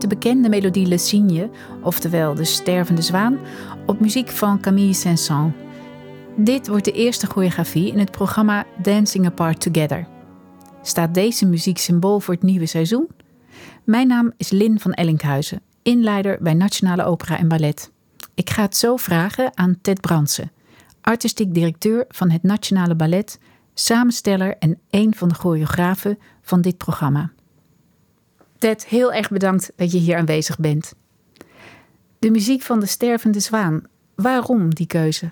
de bekende melodie Le Cygne, oftewel De Stervende Zwaan, op muziek van Camille Saint-Saëns. Dit wordt de eerste choreografie in het programma Dancing Apart Together. Staat deze muziek symbool voor het nieuwe seizoen? Mijn naam is Lin van Ellinkhuizen, inleider bij Nationale Opera en Ballet. Ik ga het zo vragen aan Ted Bransen, artistiek directeur van het Nationale Ballet, samensteller en een van de choreografen van dit programma. Ted, heel erg bedankt dat je hier aanwezig bent. De muziek van de stervende zwaan, waarom die keuze?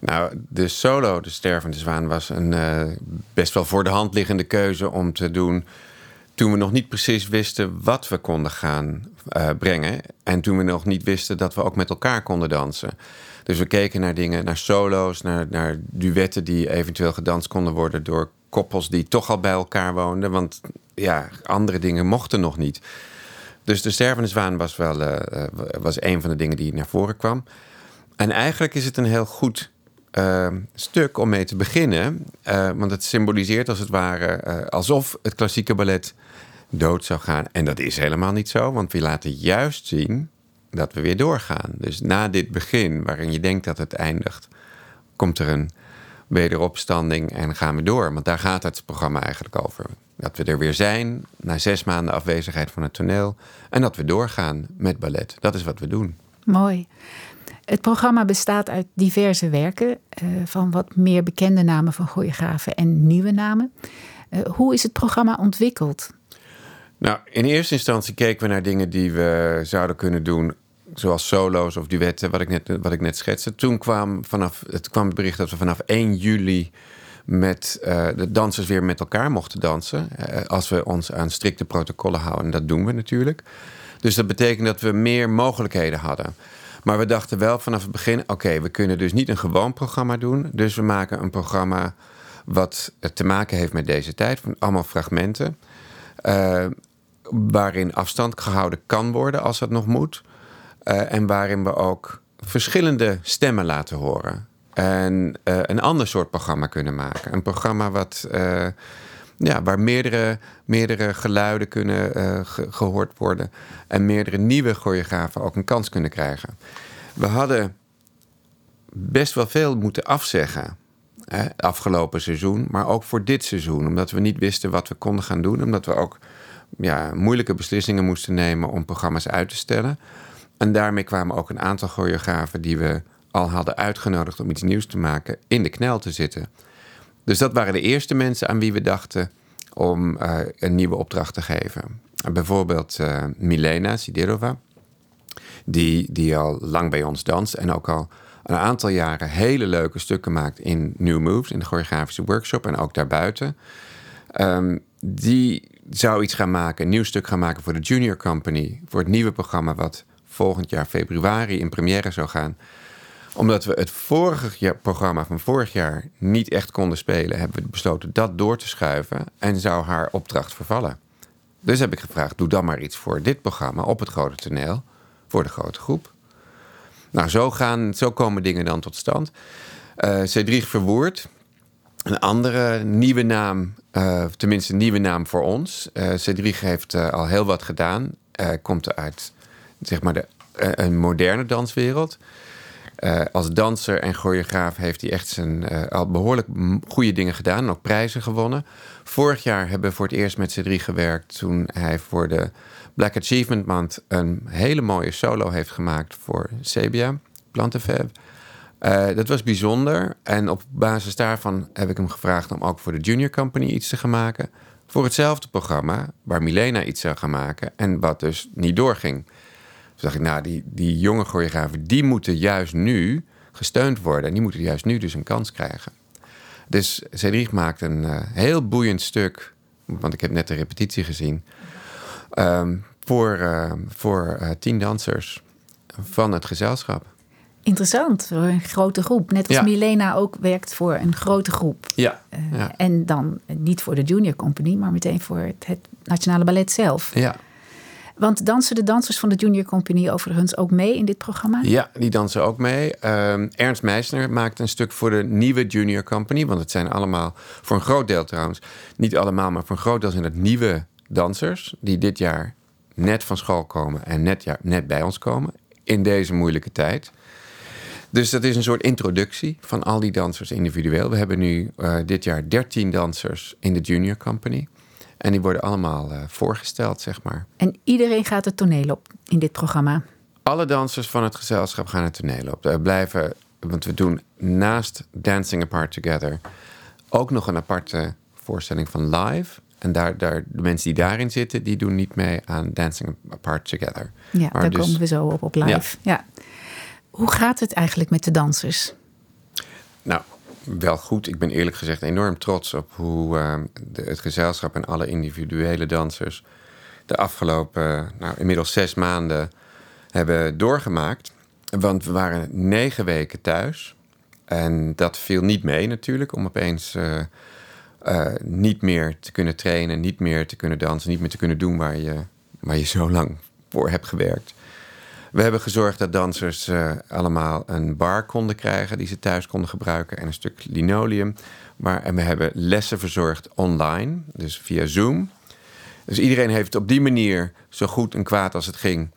Nou, de solo, de stervende zwaan, was een uh, best wel voor de hand liggende keuze om te doen toen we nog niet precies wisten wat we konden gaan uh, brengen. En toen we nog niet wisten dat we ook met elkaar konden dansen. Dus we keken naar dingen, naar solo's, naar, naar duetten die eventueel gedanst konden worden door koppels die toch al bij elkaar woonden. Want ja, andere dingen mochten nog niet. Dus de stervende zwaan was wel uh, was een van de dingen die naar voren kwam. En eigenlijk is het een heel goed uh, stuk om mee te beginnen. Uh, want het symboliseert als het ware alsof het klassieke ballet dood zou gaan. En dat is helemaal niet zo, want we laten juist zien dat we weer doorgaan. Dus na dit begin, waarin je denkt dat het eindigt, komt er een wederopstanding en gaan we door. Want daar gaat het programma eigenlijk over. Dat we er weer zijn na zes maanden afwezigheid van het toneel. En dat we doorgaan met ballet. Dat is wat we doen. Mooi. Het programma bestaat uit diverse werken uh, van wat meer bekende namen van choreografen en nieuwe namen. Uh, hoe is het programma ontwikkeld? Nou, in eerste instantie keken we naar dingen die we zouden kunnen doen, zoals solo's of duetten, wat ik net, wat ik net schetste. Toen kwam, vanaf, het kwam het bericht dat we vanaf 1 juli met uh, de dansers weer met elkaar mochten dansen. als we ons aan strikte protocollen houden. En dat doen we natuurlijk. Dus dat betekent dat we meer mogelijkheden hadden. Maar we dachten wel vanaf het begin: oké, we kunnen dus niet een gewoon programma doen. Dus we maken een programma wat te maken heeft met deze tijd, van allemaal fragmenten. Waarin afstand gehouden kan worden als dat nog moet. En waarin we ook verschillende stemmen laten horen. En uh, een ander soort programma kunnen maken. Een programma wat ja, waar meerdere, meerdere geluiden kunnen ge gehoord worden. En meerdere nieuwe choreografen ook een kans kunnen krijgen. We hadden best wel veel moeten afzeggen. Hè, afgelopen seizoen, maar ook voor dit seizoen. Omdat we niet wisten wat we konden gaan doen. Omdat we ook ja, moeilijke beslissingen moesten nemen om programma's uit te stellen. En daarmee kwamen ook een aantal choreografen die we al hadden uitgenodigd om iets nieuws te maken, in de knel te zitten. Dus dat waren de eerste mensen aan wie we dachten om uh, een nieuwe opdracht te geven. Bijvoorbeeld uh, Milena Siderova, die, die al lang bij ons danst en ook al een aantal jaren hele leuke stukken maakt in New Moves, in de choreografische workshop en ook daarbuiten. Um, die zou iets gaan maken, een nieuw stuk gaan maken voor de Junior Company, voor het nieuwe programma wat volgend jaar februari in première zou gaan omdat we het vorige programma van vorig jaar niet echt konden spelen, hebben we besloten dat door te schuiven en zou haar opdracht vervallen. Dus heb ik gevraagd: doe dan maar iets voor dit programma op het grote toneel, voor de grote groep. Nou, zo, gaan, zo komen dingen dan tot stand. Uh, Cedric Verwoerd, een andere nieuwe naam, uh, tenminste een nieuwe naam voor ons. Uh, Cedric heeft al heel wat gedaan, komt uit zeg maar de, een moderne danswereld. Uh, als danser en choreograaf heeft hij echt zijn, uh, al behoorlijk goede dingen gedaan en ook prijzen gewonnen. Vorig jaar hebben we voor het eerst met C3 gewerkt toen hij voor de Black Achievement Month een hele mooie solo heeft gemaakt voor Sebia Plantefeb. Uh, dat was bijzonder en op basis daarvan heb ik hem gevraagd om ook voor de Junior Company iets te gaan maken. Voor hetzelfde programma waar Milena iets zou gaan maken en wat dus niet doorging. Toen dacht ik, nou, die, die jonge choreografen, die moeten juist nu gesteund worden. En die moeten juist nu dus een kans krijgen. Dus Cedric maakt een uh, heel boeiend stuk, want ik heb net de repetitie gezien, um, voor, uh, voor uh, tien dansers van het gezelschap. Interessant, voor een grote groep. Net als ja. Milena ook werkt voor een grote groep. Ja. ja. En dan niet voor de Junior Company, maar meteen voor het, het Nationale Ballet zelf. Ja. Want dansen de dansers van de Junior Company overigens ook mee in dit programma? Ja, die dansen ook mee. Um, Ernst Meisner maakt een stuk voor de nieuwe Junior Company. Want het zijn allemaal, voor een groot deel trouwens, niet allemaal, maar voor een groot deel zijn het nieuwe dansers. Die dit jaar net van school komen en net, ja, net bij ons komen in deze moeilijke tijd. Dus dat is een soort introductie van al die dansers individueel. We hebben nu uh, dit jaar 13 dansers in de Junior Company. En die worden allemaal uh, voorgesteld, zeg maar. En iedereen gaat het toneel op in dit programma? Alle dansers van het gezelschap gaan het toneel op. Er blijven, want we doen naast Dancing Apart Together ook nog een aparte voorstelling van live. En daar, daar, de mensen die daarin zitten, die doen niet mee aan Dancing Apart Together. Ja, maar daar dus, komen we zo op op live. Ja. Hoe gaat het eigenlijk met de dansers? Nou, wel goed. Ik ben eerlijk gezegd enorm trots op hoe uh, de, het gezelschap en alle individuele dansers de afgelopen, nou, inmiddels zes maanden hebben doorgemaakt. Want we waren negen weken thuis. En dat viel niet mee natuurlijk, om opeens uh, niet meer te kunnen trainen, niet meer te kunnen dansen, niet meer te kunnen doen waar je, waar je zo lang voor hebt gewerkt. We hebben gezorgd dat dansers uh, allemaal een bar konden krijgen die ze thuis konden gebruiken en een stuk linoleum. Maar, en we hebben lessen verzorgd online, dus via Zoom. Dus iedereen heeft op die manier, zo goed en kwaad als het ging,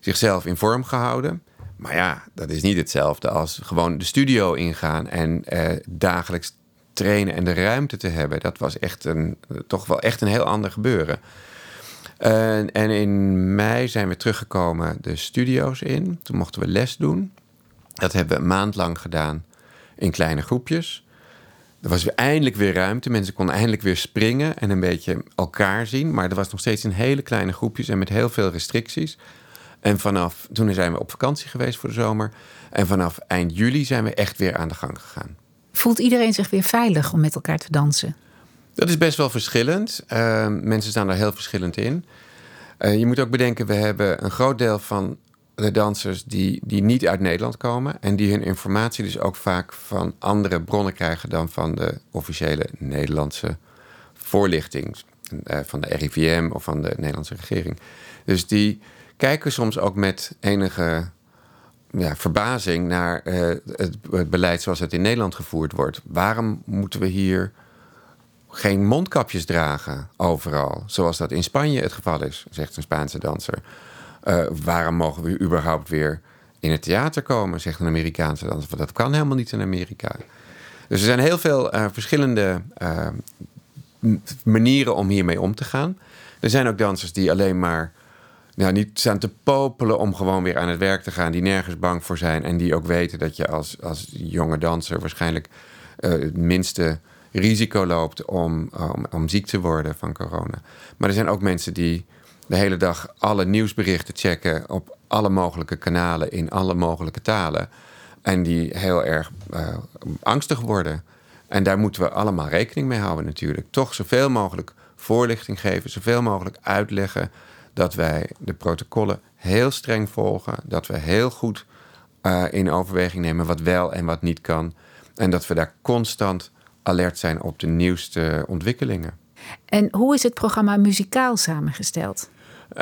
zichzelf in vorm gehouden. Maar ja, dat is niet hetzelfde als gewoon de studio ingaan en uh, dagelijks trainen en de ruimte te hebben. Dat was echt een, toch wel echt een heel ander gebeuren. En, in mei zijn we teruggekomen de studio's in. Toen mochten we les doen. Dat hebben we een maand lang gedaan in kleine groepjes. Er was weer eindelijk weer ruimte. Mensen konden eindelijk weer springen en een beetje elkaar zien. Maar er was nog steeds in hele kleine groepjes en met heel veel restricties. En vanaf toen zijn we op vakantie geweest voor de zomer. En vanaf eind juli zijn we echt weer aan de gang gegaan. Voelt iedereen zich weer veilig om met elkaar te dansen? Dat is best wel verschillend. Uh, mensen staan daar heel verschillend in. Uh, je moet ook bedenken, we hebben een groot deel van de dansers die, die niet uit Nederland komen. En die hun informatie dus ook vaak van andere bronnen krijgen dan van de officiële Nederlandse voorlichting. Uh, van de RIVM of van de Nederlandse regering. Dus die kijken soms ook met enige ja, verbazing naar het, het, beleid zoals het in Nederland gevoerd wordt. Waarom moeten we hier geen mondkapjes dragen overal, zoals dat in Spanje het geval is, zegt een Spaanse danser. Uh, waarom mogen we überhaupt weer in het theater komen, zegt een Amerikaanse danser. Dat kan helemaal niet in Amerika. Dus er zijn heel veel uh, verschillende uh, manieren om hiermee om te gaan. Er zijn ook dansers die alleen maar nou, niet staan te popelen om gewoon weer aan het werk te gaan, die nergens bang voor zijn en die ook weten dat je als, als jonge danser waarschijnlijk het minste risico loopt om, om, om ziek te worden van corona. Maar er zijn ook mensen die de hele dag alle nieuwsberichten checken op alle mogelijke kanalen in alle mogelijke talen. En die heel erg uh, angstig worden. En daar moeten we allemaal rekening mee houden natuurlijk. Toch zoveel mogelijk voorlichting geven, zoveel mogelijk uitleggen dat wij de protocollen heel streng volgen, dat we heel goed uh, in overweging nemen wat wel en wat niet kan. En dat we daar constant alert zijn op de nieuwste ontwikkelingen. En hoe is het programma muzikaal samengesteld?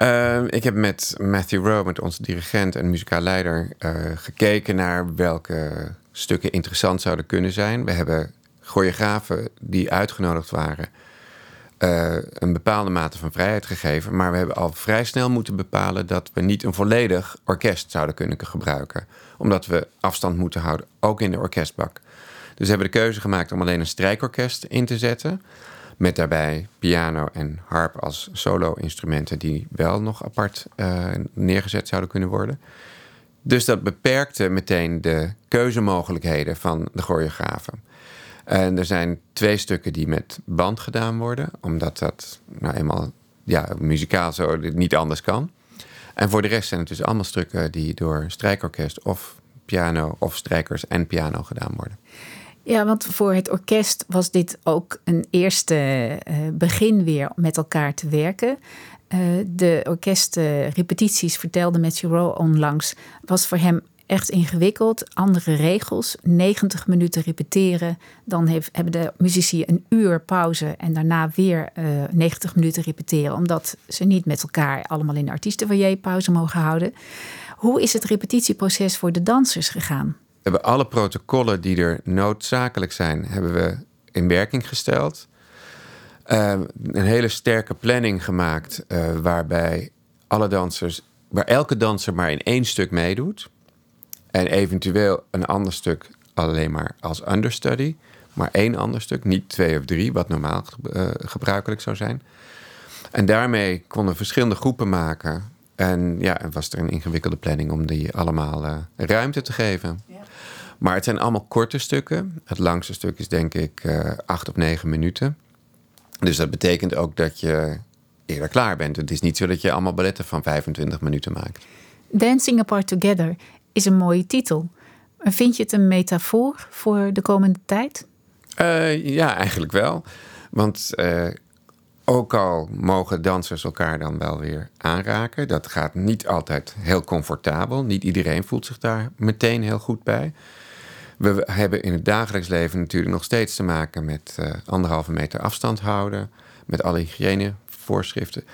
Uh, ik heb met Matthew Rowe, met onze dirigent en muzikaal leider, uh, gekeken naar welke stukken interessant zouden kunnen zijn. We hebben choreografen die uitgenodigd waren uh, een bepaalde mate van vrijheid gegeven. Maar we hebben al vrij snel moeten bepalen dat we niet een volledig orkest zouden kunnen gebruiken. Omdat we afstand moeten houden, ook in de orkestbak. Dus we hebben de keuze gemaakt om alleen een strijkorkest in te zetten. Met daarbij piano en harp als solo-instrumenten die wel nog apart uh, neergezet zouden kunnen worden. Dus dat beperkte meteen de keuzemogelijkheden van de choreografen. En er zijn twee stukken die met band gedaan worden, omdat dat nou eenmaal ja, muzikaal zo niet anders kan. En voor de rest zijn het dus allemaal stukken die door strijkorkest of piano of strijkers en piano gedaan worden. Ja, want voor het orkest was dit ook een eerste uh, begin weer met elkaar te werken. Uh, de orkestrepetities, vertelde Matthew Rowe onlangs, was voor hem echt ingewikkeld. Andere regels, 90 minuten repeteren. Dan hebben de muzici een uur pauze en daarna weer uh, 90 minuten repeteren. Omdat ze niet met elkaar allemaal in de artiestenfoyer pauze mogen houden. Hoe is het repetitieproces voor de dansers gegaan? Hebben alle protocollen die er noodzakelijk zijn, hebben we in werking gesteld. Uh, een hele sterke planning gemaakt, uh, waarbij alle dansers, waar elke danser maar in één stuk meedoet. En eventueel een ander stuk alleen maar als understudy. Maar één ander stuk, niet twee of drie, wat normaal uh, gebruikelijk zou zijn. En daarmee konden verschillende groepen maken. En ja, was er een ingewikkelde planning om die allemaal uh, ruimte te geven. Ja. Maar het zijn allemaal korte stukken. Het langste stuk is denk ik uh, acht of negen minuten. Dus dat betekent ook dat je eerder klaar bent. Het is niet zo dat je allemaal balletten van 25 minuten maakt. Dancing Apart Together is een mooie titel. Vind je het een metafoor voor de komende tijd? Uh, ja, eigenlijk wel. Want uh, ook al mogen dansers elkaar dan wel weer aanraken, dat gaat niet altijd heel comfortabel. Niet iedereen voelt zich daar meteen heel goed bij. We hebben in het dagelijks leven natuurlijk nog steeds te maken met uh, anderhalve meter afstand houden, met alle hygiënevoorschriften.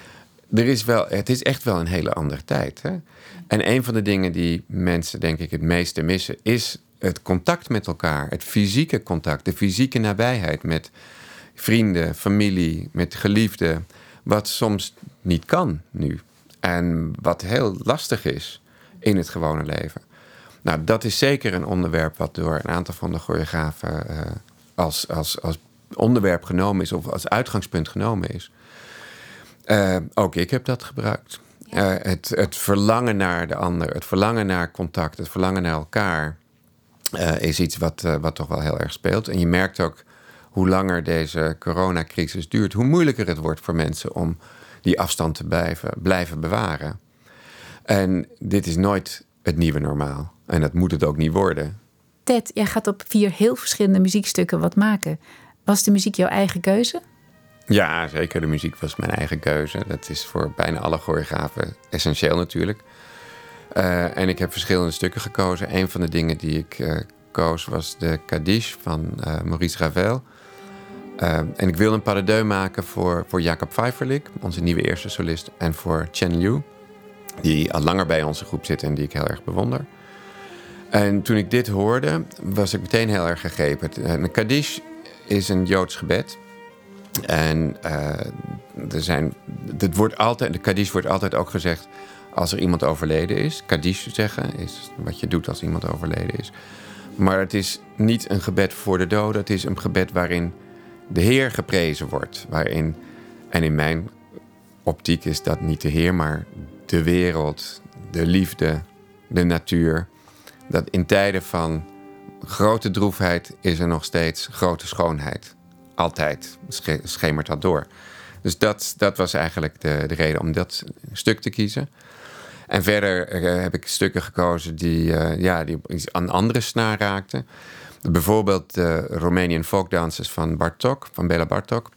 Er is wel, het is echt wel een hele andere tijd. Hè? En een van de dingen die mensen, denk ik, het meeste missen, is het contact met elkaar. Het fysieke contact, de fysieke nabijheid met vrienden, familie, met geliefden. Wat soms niet kan nu. En wat heel lastig is in het gewone leven. Nou, dat is zeker een onderwerp wat door een aantal van de choreografen uh, als, als, als onderwerp genomen is of als uitgangspunt genomen is. Uh, ook ik heb dat gebruikt. Uh, het, het verlangen naar de ander, het verlangen naar contact, het verlangen naar elkaar is iets wat, wat toch wel heel erg speelt. En je merkt ook hoe langer deze coronacrisis duurt, hoe moeilijker het wordt voor mensen om die afstand te blijven, blijven bewaren. En dit is nooit het nieuwe normaal. En dat moet het ook niet worden. Ted, jij gaat op vier heel verschillende muziekstukken wat maken. Was de muziek jouw eigen keuze? Ja, zeker. De muziek was mijn eigen keuze. Dat is voor bijna alle choreografen essentieel natuurlijk. Uh, en ik heb verschillende stukken gekozen. Een van de dingen die ik uh, koos was de Kaddish van uh, Maurice Ravel. En ik wilde een paradeu maken voor, voor Jacob Pfeifferlik, onze nieuwe eerste solist. En voor Chen Liu, die al langer bij onze groep zit en die ik heel erg bewonder. En toen ik dit hoorde, was ik meteen heel erg gegrepen. Een Kaddish is een Joods gebed. En uh, er zijn, het wordt altijd, de Kaddish wordt altijd ook gezegd als er iemand overleden is. Kaddish zeggen is wat je doet als iemand overleden is. Maar het is niet een gebed voor de doden. Het is een gebed waarin de Heer geprezen wordt. Waarin, en in mijn optiek is dat niet de Heer, maar de wereld, de liefde, de natuur dat in tijden van grote droefheid is er nog steeds grote schoonheid. Altijd schemert dat door. Dus dat, dat was eigenlijk de, de reden om dat stuk te kiezen. En verder eh, heb ik stukken gekozen die, uh, ja, die aan andere snaar raakten. Bijvoorbeeld de Romanian folk dances van Bartok, van Bela Bartok.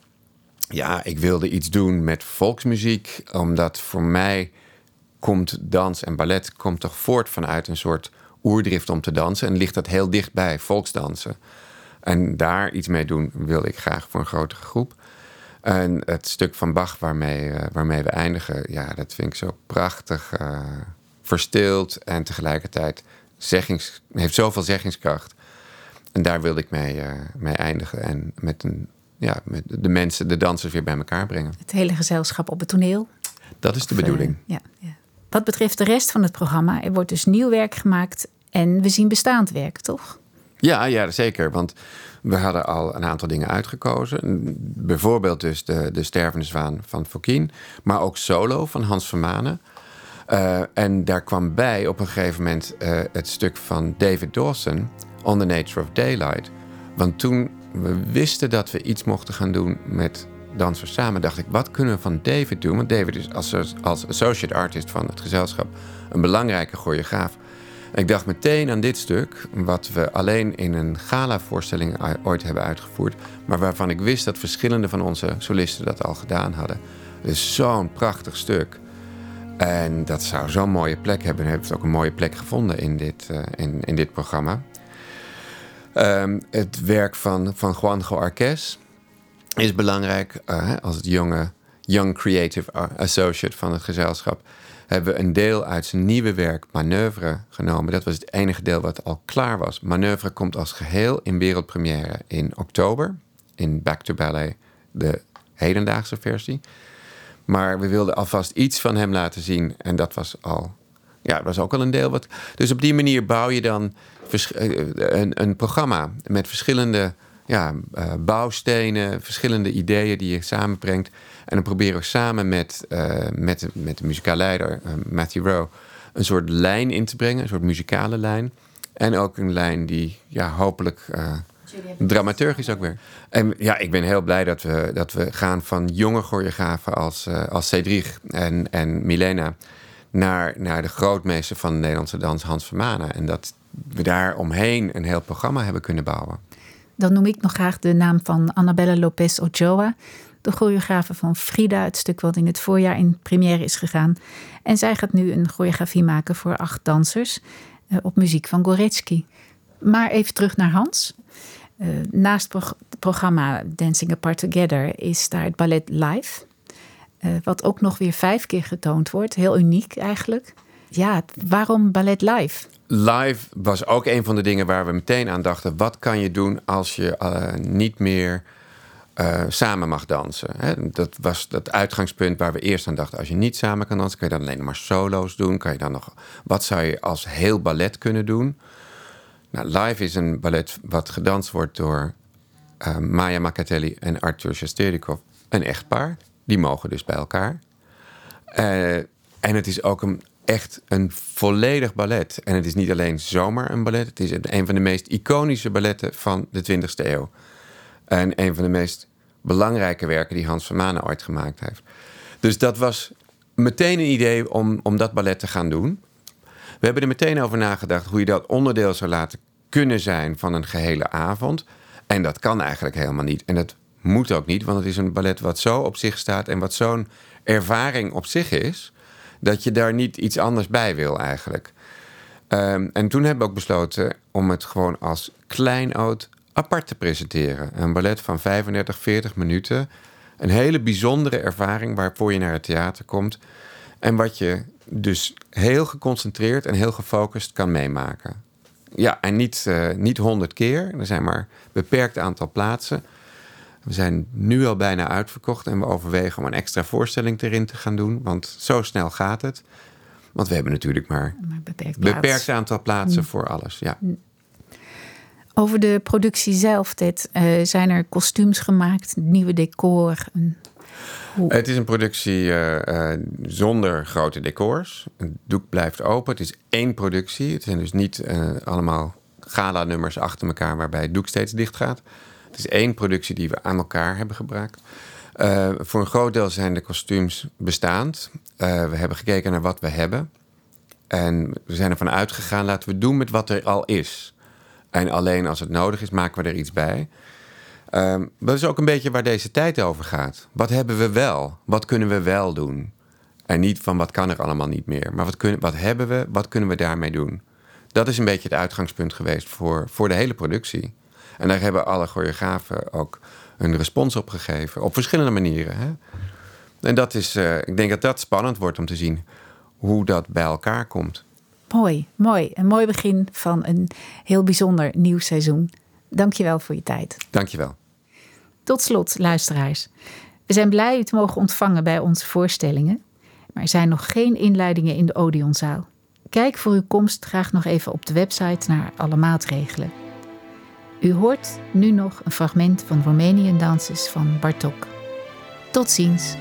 Ja, ik wilde iets doen met volksmuziek, omdat voor mij komt dans en ballet komt toch voort vanuit een soort oerdrift om te dansen. En ligt dat heel dichtbij volksdansen. En daar iets mee doen wil ik graag voor een grotere groep. En het stuk van Bach waarmee, uh, waarmee we eindigen, ja, dat vind ik zo prachtig uh, verstild en tegelijkertijd zeggings, heeft zoveel zeggingskracht. En daar wilde ik mee, uh, mee eindigen en met, een, ja, met de mensen, de dansers weer bij elkaar brengen. Het hele gezelschap op het toneel. Dat is de bedoeling. ja, ja. Wat betreft de rest van het programma, er wordt dus nieuw werk gemaakt en we zien bestaand werk, toch? Ja, ja, zeker. Want we hadden al een aantal dingen uitgekozen. Bijvoorbeeld dus de, de Stervende Zwaan van Fokien. Maar ook Solo van Hans Vermanen. Uh, en daar kwam bij op een gegeven moment uh, het stuk van David Dawson... On the Nature of Daylight. Want toen we wisten dat we iets mochten gaan doen met dansers samen... dacht ik, wat kunnen we van David doen? Want David is als, associate artist van het gezelschap... een belangrijke choreograaf. Ik dacht meteen aan dit stuk, wat we alleen in een gala-voorstelling ooit hebben uitgevoerd, maar waarvan ik wist dat verschillende van onze solisten dat al gedaan hadden. Dus zo'n prachtig stuk. En dat zou zo'n mooie plek hebben. En heeft ook een mooie plek gevonden in dit, uh, in, in dit programma. Um, het werk van, van Juanjo Arquez is belangrijk uh, als het jonge Young Creative Associate van het gezelschap hebben we een deel uit zijn nieuwe werk Manoeuvre genomen. Dat was het enige deel wat al klaar was. Manoeuvre komt als geheel in wereldpremière in oktober in Back to Ballet, de hedendaagse versie. Maar we wilden alvast iets van hem laten zien. En dat was al. Ja, dat was ook al een deel wat. Dus op die manier bouw je dan een, een programma met verschillende ja, uh, bouwstenen, verschillende ideeën die je samenbrengt. En dan proberen we samen met, uh, met, met de muzikaal leider, uh, Matthew Rowe, een soort lijn in te brengen, een soort muzikale lijn. En ook een lijn die ja, hopelijk dramaturgisch ook weer. En ja, ik ben heel blij dat we, dat we gaan van jonge choreografen als, als Cedric en, en Milena naar, naar de grootmeester van de Nederlandse dans, Hans Vermanen. En dat we daar omheen een heel programma hebben kunnen bouwen. Dan noem ik nog graag de naam van Annabella Lopez Ochoa, de choreografe van Frida, het stuk wat in het voorjaar in première is gegaan. En zij gaat nu een choreografie maken voor acht dansers uh, op muziek van Goretzky. Maar even terug naar Hans. Uh, naast het programma Dancing Apart Together is daar het ballet live. Uh, wat ook nog weer vijf keer getoond wordt. Heel uniek eigenlijk. Ja, waarom ballet live? Live was ook een van de dingen waar we meteen aan dachten. Wat kan je doen als je uh, niet meer uh, samen mag dansen? Hè? Dat was het uitgangspunt waar we eerst aan dachten. Als je niet samen kan dansen, kan je dan alleen maar solo's doen. Kan je dan nog, wat zou je als heel ballet kunnen doen? Nou, live is een ballet wat gedanst wordt door Maya Makatelli en Arthur Shesterikov. Een echtpaar. Die mogen dus bij elkaar. en het is ook een echt een volledig ballet. En het is niet alleen zomaar een ballet. Het is een van de meest iconische balletten van de 20e eeuw. En een van de meest belangrijke werken die Hans van Manen ooit gemaakt heeft. Dus dat was meteen een idee om, om dat ballet te gaan doen. We hebben er meteen over nagedacht hoe je dat onderdeel zou laten kunnen zijn van een gehele avond. En dat kan eigenlijk helemaal niet. En dat moet ook niet, want het is een ballet wat zo op zich staat en wat zo'n ervaring op zich is dat je daar niet iets anders bij wil eigenlijk. Um, en toen hebben we ook besloten om het gewoon als kleinoot apart te presenteren. Een ballet van 35, 40 minuten. Een hele bijzondere ervaring waarvoor je naar het theater komt. En wat je dus heel geconcentreerd en heel gefocust kan meemaken. Ja, en niet, uh, niet 100 keer. Er zijn maar een beperkt aantal plaatsen. We zijn nu al bijna uitverkocht en we overwegen om een extra voorstelling erin te gaan doen. Want zo snel gaat het. Want we hebben natuurlijk maar, een beperkt, beperkt, aantal plaatsen mm. voor alles. Ja. Mm. Over de productie zelf, dit, uh, zijn er kostuums gemaakt, nieuwe decor? Het is een productie uh, uh, zonder grote decors. Het doek blijft open. Het is één productie. Het zijn dus niet allemaal gala-nummers achter elkaar waarbij het doek steeds dicht gaat. Het is één productie die we aan elkaar hebben gebruikt. Uh, voor een groot deel zijn de kostuums bestaand. Uh, we hebben gekeken naar wat we hebben. En we zijn ervan uitgegaan, laten we doen met wat er al is. En alleen als het nodig is, maken we er iets bij. Uh, dat is ook een beetje waar deze tijd over gaat. Wat hebben we wel? Wat kunnen we wel doen? En niet van wat kan er allemaal niet meer. Maar wat, kunnen, wat hebben we? Wat kunnen we daarmee doen? Dat is een beetje het uitgangspunt geweest voor, voor de hele productie. En daar hebben alle choreografen ook een respons op gegeven. Op verschillende manieren. Hè? En dat is, uh, ik denk dat dat spannend wordt om te zien hoe dat bij elkaar komt. Mooi, mooi. Een mooi begin van een heel bijzonder nieuw seizoen. Dankjewel voor je tijd. Dankjewel. Tot slot, luisteraars. We zijn blij u te mogen ontvangen bij onze voorstellingen. Maar er zijn nog geen inleidingen in de Odeonzaal. Kijk voor uw komst graag nog even op de website naar alle maatregelen. U hoort nu nog een fragment van Romanian Dances van Bartok. Tot ziens!